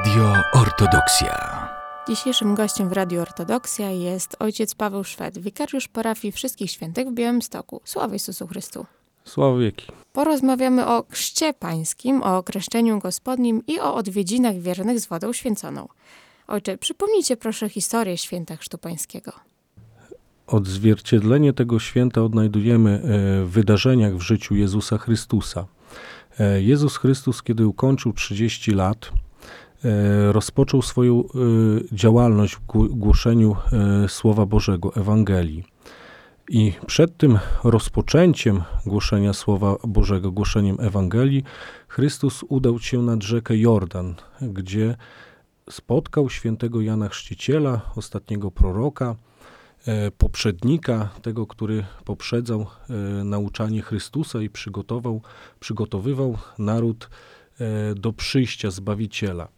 Radio Ortodoksja. Dzisiejszym gościem w Radio Ortodoksja jest ojciec Paweł Szwed, wikariusz parafii Wszystkich Świętych w Białymstoku. Sława Jezusu Chrystu. Sława wieki. Porozmawiamy o chrzcie pańskim, o kreszczeniu gospodnim i o odwiedzinach wiernych z wodą święconą. Ojcze, przypomnijcie proszę historię święta chrztu pańskiego. Odzwierciedlenie tego święta odnajdujemy e, w wydarzeniach w życiu Jezusa Chrystusa. E, Jezus Chrystus, kiedy ukończył 30 lat, rozpoczął swoją działalność w głoszeniu Słowa Bożego, Ewangelii. I przed tym rozpoczęciem głoszenia Słowa Bożego, głoszeniem Ewangelii, Chrystus udał się nad rzekę Jordan, gdzie spotkał świętego Jana Chrzciciela, ostatniego proroka, e, poprzednika, tego, który poprzedzał e, nauczanie Chrystusa i przygotował, przygotowywał naród e, do przyjścia Zbawiciela.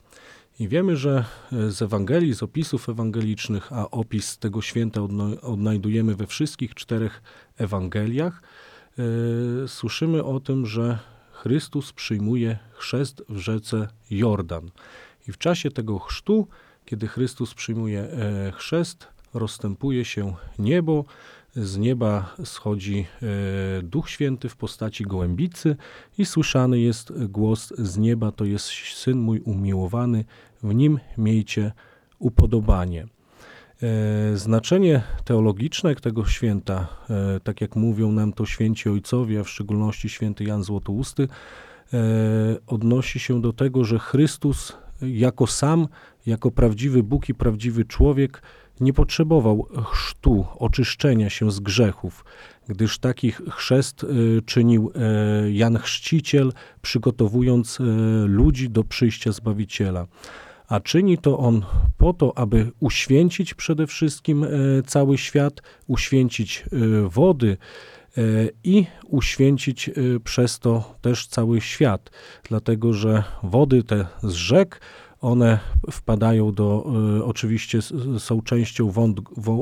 I wiemy, że z Ewangelii, z opisów ewangelicznych, a opis tego święta odnajdujemy we wszystkich czterech Ewangeliach, słyszymy o tym, że Chrystus przyjmuje chrzest w rzece Jordan. I w czasie tego chrztu, kiedy Chrystus przyjmuje e, chrzest, rozstępuje się niebo, z nieba schodzi e, Duch Święty w postaci gołębicy i słyszany jest głos z nieba, to jest Syn mój umiłowany, w nim miejcie upodobanie. E, znaczenie teologiczne tego święta, tak jak mówią nam to święci ojcowie, a w szczególności święty Jan Złotousty, odnosi się do tego, że Chrystus jako sam, jako prawdziwy Bóg i prawdziwy człowiek, nie potrzebował chrztu, oczyszczenia się z grzechów, gdyż taki chrzest y, czynił e, Jan Chrzciciel, przygotowując e, ludzi do przyjścia Zbawiciela. A czyni to on po to, aby uświęcić przede wszystkim e, cały świat, uświęcić wody, i uświęcić przez to też cały świat, dlatego że wody te z rzek one wpadają do, y, oczywiście są częścią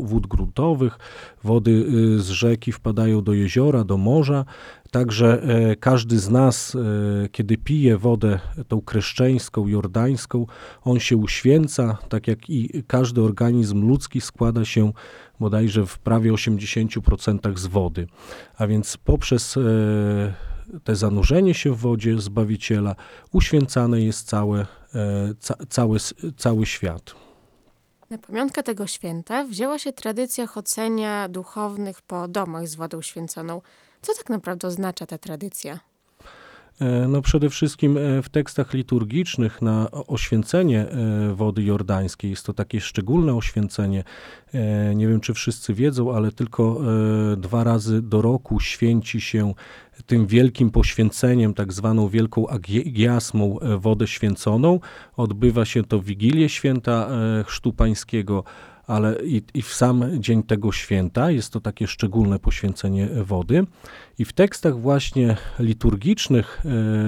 wód gruntowych, wody y, z rzeki wpadają do jeziora, do morza, także e, każdy z nas, e, kiedy pije wodę tą kreszczeńską, jordańską, on się uświęca, tak jak i każdy organizm ludzki składa się bodajże w prawie 80% z wody. A więc poprzez e, te zanurzenie się w wodzie Zbawiciela uświęcane jest całe, e, ca, cały, cały świat. Na pamiątkę tego święta wzięła się tradycja chodzenia duchownych po domach z wodą święconą. Co tak naprawdę oznacza ta tradycja? E, no przede wszystkim e, w tekstach liturgicznych na oświęcenie e, wody jordańskiej jest to takie szczególne oświęcenie. Nie wiem, czy wszyscy wiedzą, ale tylko dwa razy do roku święci się tym wielkim poświęceniem, tak zwaną wielką agiasmą wodę święconą. Odbywa się to w Wigilię Święta Chrztu Pańskiego, ale i, i, w sam dzień tego święta jest to takie szczególne poświęcenie wody. I w tekstach właśnie liturgicznych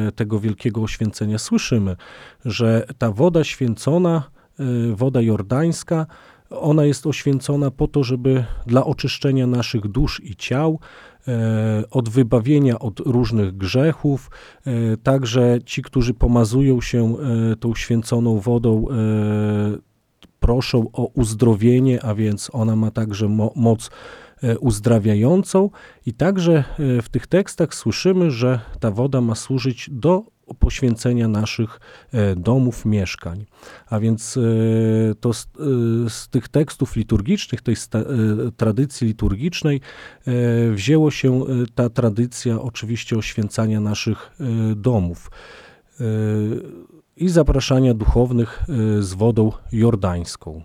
e, tego wielkiego oświęcenia słyszymy, że ta woda święcona, e, woda jordańska, ona jest oświęcona po to, żeby dla oczyszczenia naszych dusz i ciał, e, od wybawienia od różnych grzechów. Także ci, którzy pomazują się tą święconą wodą, proszą o uzdrowienie, a więc ona ma także mo moc e, uzdrawiającą i także e, w tych tekstach słyszymy, że ta woda ma służyć do poświęcenia naszych e, domów, mieszkań. A więc to z, z tych tekstów liturgicznych, tej tradycji liturgicznej wzięło się ta tradycja oczywiście oświęcania naszych domów i zapraszania duchownych y, z wodą jordańską.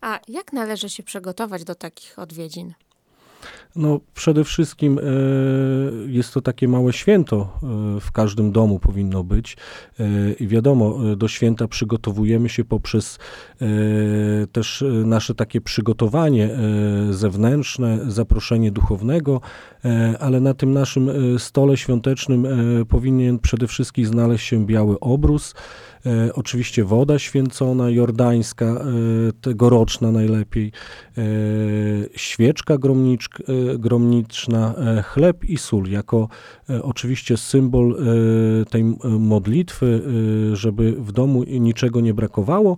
A jak należy się przygotować do takich odwiedzin? No, przede wszystkim e, jest to takie małe święto, e, w każdym domu powinno być. E, I wiadomo, do święta przygotowujemy się poprzez też nasze takie przygotowanie zewnętrzne, zaproszenie duchownego, ale na tym naszym stole świątecznym powinien przede wszystkim znaleźć się biały obrus, oczywiście woda święcona, jordańska, e, tegoroczna najlepiej, e, świeczka e, gromniczna, e, chleb i sól, jako e, oczywiście symbol e, tej modlitwy, e, żeby w domu niczego nie brakowało.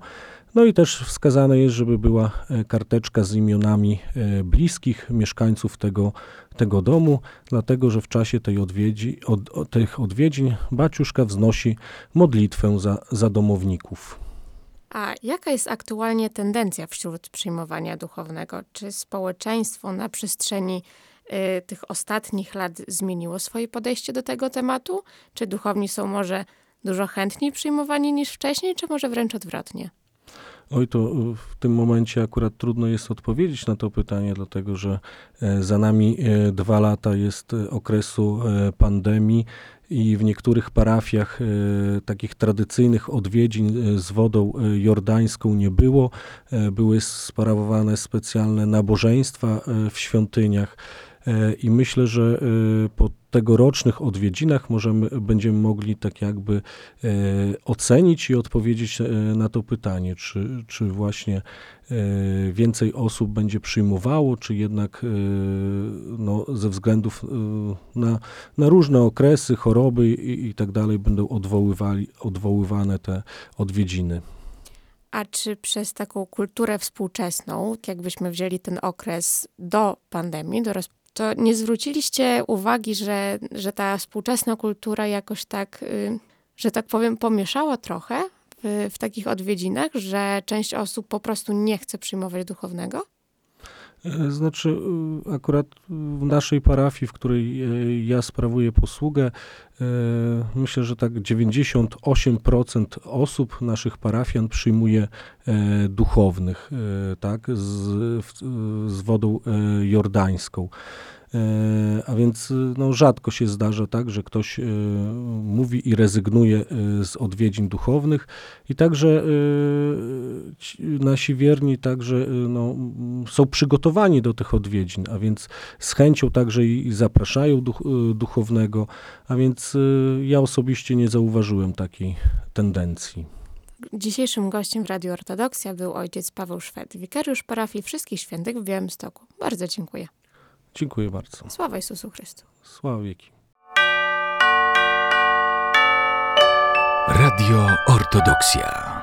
No i też wskazane jest, żeby była e, karteczka z imionami e, bliskich mieszkańców tego, tego domu, dlatego że w czasie tej odwiedzi, od, tych odwiedzin baciuszka wznosi modlitwę za, za domowników. A jaka jest aktualnie tendencja wśród przyjmowania duchownego? Czy społeczeństwo na przestrzeni y, tych ostatnich lat zmieniło swoje podejście do tego tematu? Czy duchowni są może dużo chętniej przyjmowani niż wcześniej, czy może wręcz odwrotnie? Oj, to y, w tym momencie akurat trudno jest odpowiedzieć na to pytanie, dlatego że e, za nami e, dwa lata jest e, okresu e, pandemii i w niektórych parafiach e, takich tradycyjnych odwiedzin e, z wodą e, jordańską nie było. E, Były sprawowane specjalne nabożeństwa e, w świątyniach. E, I myślę, że e, po tegorocznych odwiedzinach możemy, będziemy mogli tak jakby e, ocenić i odpowiedzieć e, na to pytanie, czy, czy właśnie e, więcej osób będzie przyjmowało, czy jednak e, no, ze względów e, na, na różne okresy, choroby i, i tak dalej będą odwoływali, odwoływane te odwiedziny. A czy przez taką kulturę współczesną, jakbyśmy wzięli ten okres do pandemii, do roz... to nie zwróciliście uwagi, że, że ta współczesna kultura jakoś tak, y, że tak powiem, pomieszała trochę w, w takich odwiedzinach, że część osób po prostu nie chce przyjmować duchownego? E, Znaczy, y, akurat w naszej parafii, w której e, ja sprawuję posługę, e, myślę, że tak 98% osób, naszych parafian przyjmuje e, duchownych, e, tak, z, z wodą e, jordańską. E, A więc y, no, rzadko się zdarza tak, że ktoś e, mówi i rezygnuje e, z odwiedzin duchownych. I także nasi wierni także no, są przygotowani do tych odwiedzin, a więc z chęcią także i zapraszają duch, duchownego, a więc ja osobiście nie zauważyłem takiej tendencji. Dzisiejszym gościem w Radiu Ortodoksja był ojciec Paweł Szwed, wikariusz parafii Wszystkich Świętych w Białymstoku. Bardzo dziękuję. Dziękuję bardzo. Sława Jezusu Chrystu. Sława wieki. Radio Ortodoksja.